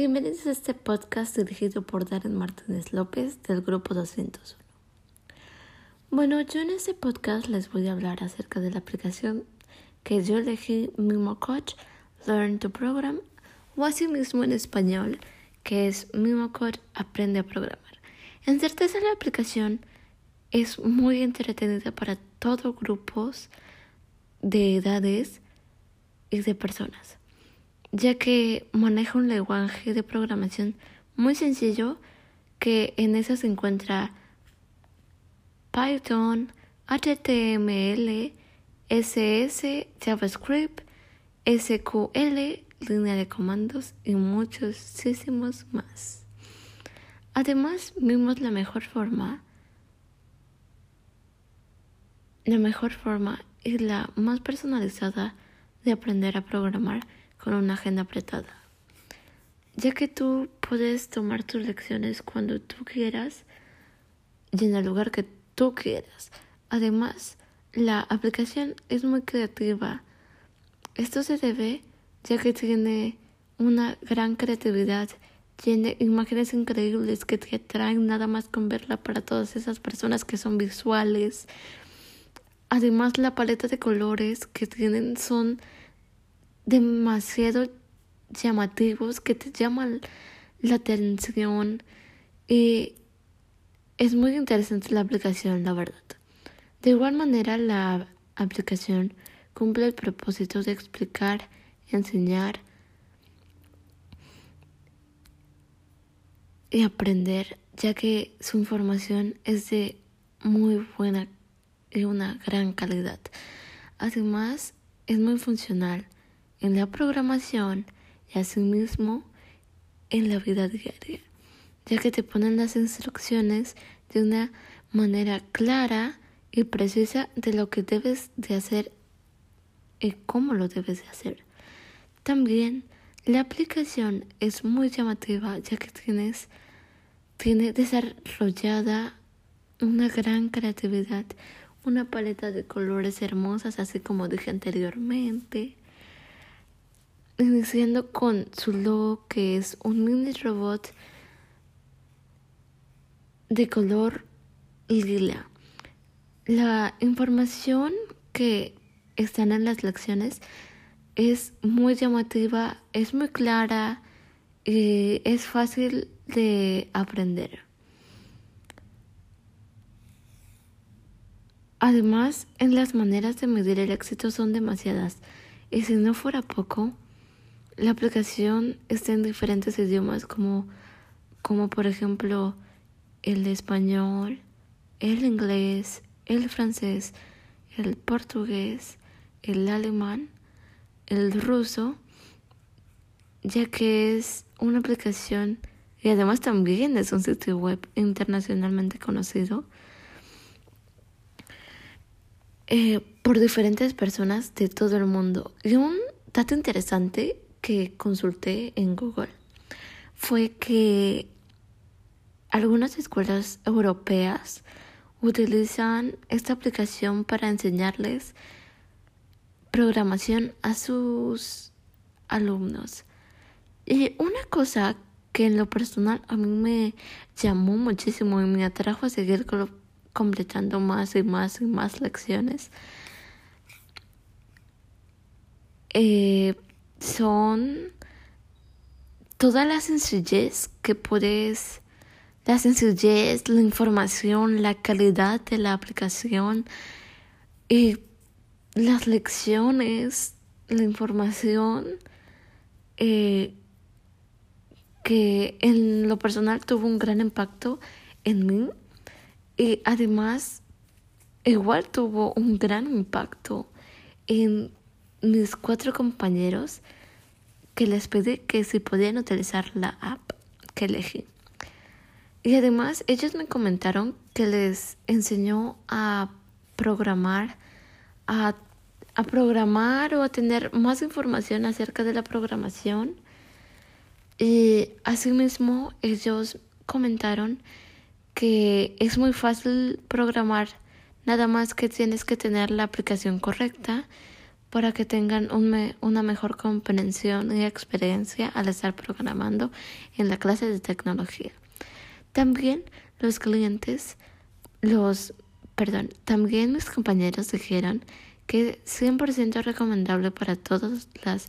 Bienvenidos a este podcast dirigido por Darren Martínez López del Grupo 201. Bueno, yo en este podcast les voy a hablar acerca de la aplicación que yo elegí Mimo Coach Learn to Program o así mismo en español que es Mimo Coach Aprende a Programar. En certeza la aplicación es muy entretenida para todos grupos de edades y de personas ya que maneja un lenguaje de programación muy sencillo que en eso se encuentra Python, HTML, SS, JavaScript, SQL, línea de comandos y muchísimos más. Además, vimos la mejor forma, la mejor forma y la más personalizada de aprender a programar con una agenda apretada, ya que tú puedes tomar tus lecciones cuando tú quieras y en el lugar que tú quieras. Además, la aplicación es muy creativa. Esto se debe ya que tiene una gran creatividad, tiene imágenes increíbles que te atraen nada más con verla para todas esas personas que son visuales. Además, la paleta de colores que tienen son demasiado llamativos que te llaman la atención y es muy interesante la aplicación, la verdad. De igual manera, la aplicación cumple el propósito de explicar, enseñar y aprender, ya que su información es de muy buena y una gran calidad. Además, es muy funcional en la programación y asimismo en la vida diaria, ya que te ponen las instrucciones de una manera clara y precisa de lo que debes de hacer y cómo lo debes de hacer. También la aplicación es muy llamativa ya que tienes tiene desarrollada una gran creatividad, una paleta de colores hermosas, así como dije anteriormente, iniciando con su logo que es un mini robot de color lila. La información que están en las lecciones es muy llamativa, es muy clara y es fácil de aprender. Además, en las maneras de medir el éxito son demasiadas y si no fuera poco, la aplicación está en diferentes idiomas como, como por ejemplo el español, el inglés, el francés, el portugués, el alemán, el ruso, ya que es una aplicación y además también es un sitio web internacionalmente conocido eh, por diferentes personas de todo el mundo. Y un dato interesante que consulté en Google fue que algunas escuelas europeas utilizan esta aplicación para enseñarles programación a sus alumnos. Y una cosa que en lo personal a mí me llamó muchísimo y me atrajo a seguir completando más y más y más lecciones eh, son toda la sencillez que puedes, la sencillez, la información, la calidad de la aplicación y las lecciones, la información eh, que en lo personal tuvo un gran impacto en mí y además igual tuvo un gran impacto en mis cuatro compañeros que les pedí que si podían utilizar la app que elegí. Y además ellos me comentaron que les enseñó a programar, a, a programar o a tener más información acerca de la programación. Y asimismo ellos comentaron que es muy fácil programar, nada más que tienes que tener la aplicación correcta para que tengan una mejor comprensión y experiencia al estar programando en la clase de tecnología. También los clientes, los, perdón, también mis compañeros dijeron que 100% recomendable para todas las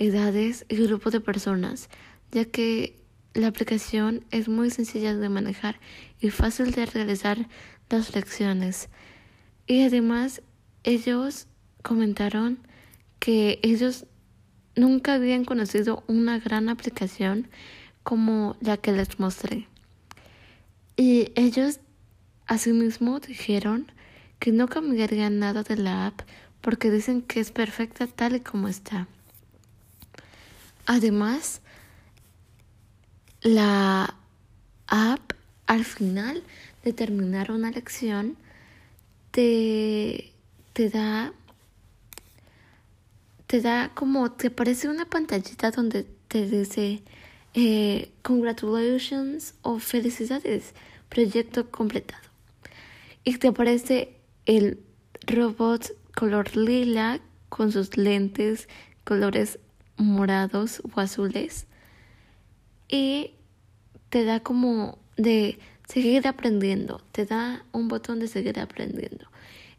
edades y grupos de personas, ya que la aplicación es muy sencilla de manejar y fácil de realizar las lecciones. Y además ellos comentaron que ellos nunca habían conocido una gran aplicación como la que les mostré. Y ellos asimismo dijeron que no cambiarían nada de la app porque dicen que es perfecta tal y como está. Además, la app al final de terminar una lección te, te da te da como te aparece una pantallita donde te dice eh, congratulations o felicidades proyecto completado y te aparece el robot color lila con sus lentes colores morados o azules y te da como de seguir aprendiendo, te da un botón de seguir aprendiendo.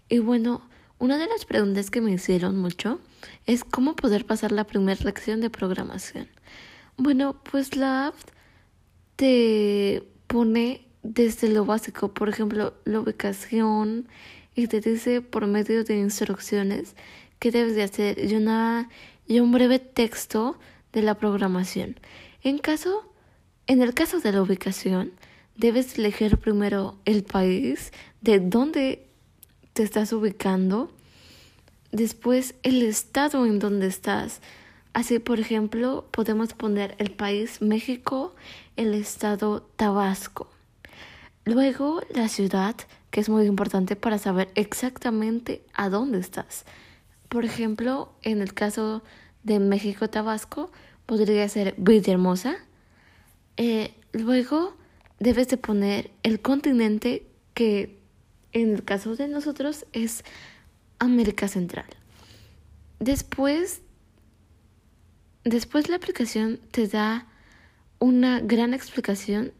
Y bueno, una de las preguntas que me hicieron mucho es cómo poder pasar la primera lección de programación. Bueno, pues la app te pone desde lo básico, por ejemplo, la ubicación y te dice por medio de instrucciones qué debes de hacer y, una, y un breve texto de la programación. En caso, en el caso de la ubicación, debes elegir primero el país de donde te estás ubicando, después el estado en donde estás. Así, por ejemplo, podemos poner el país México, el estado Tabasco. Luego la ciudad, que es muy importante para saber exactamente a dónde estás. Por ejemplo, en el caso de México Tabasco, podría ser Villahermosa, eh, luego debes de poner el continente que en el caso de nosotros es América Central. Después, después la aplicación te da una gran explicación.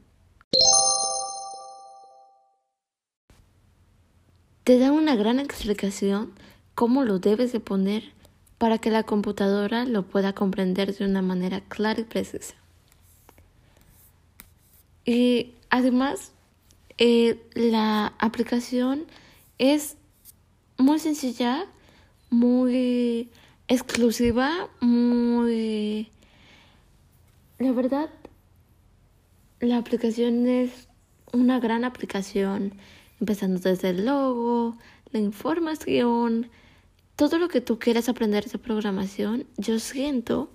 Te da una gran explicación cómo lo debes de poner para que la computadora lo pueda comprender de una manera clara y precisa. Y además, eh, la aplicación es muy sencilla, muy exclusiva, muy... La verdad, la aplicación es una gran aplicación, empezando desde el logo, la información, todo lo que tú quieras aprender de programación, yo siento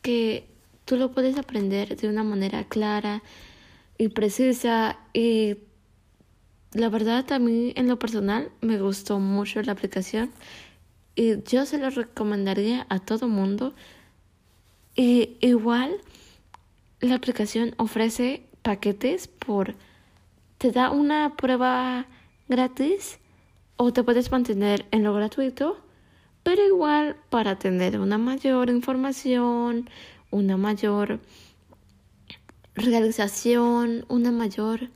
que tú lo puedes aprender de una manera clara, y precisa y la verdad a mí en lo personal me gustó mucho la aplicación y yo se lo recomendaría a todo mundo. Y igual la aplicación ofrece paquetes por te da una prueba gratis o te puedes mantener en lo gratuito pero igual para tener una mayor información una mayor realización, una mayor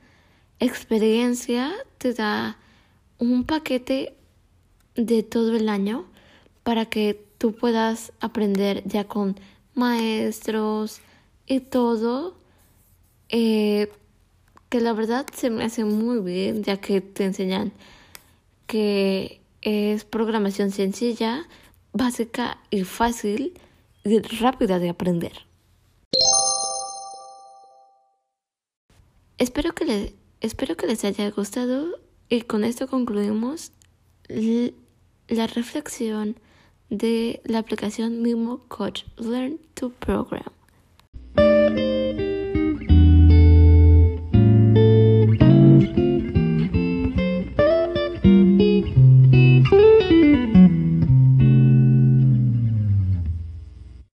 experiencia, te da un paquete de todo el año para que tú puedas aprender ya con maestros y todo, eh, que la verdad se me hace muy bien, ya que te enseñan que es programación sencilla, básica y fácil y rápida de aprender. Espero que, les, espero que les haya gustado y con esto concluimos la reflexión de la aplicación Mimo Coach Learn to Program.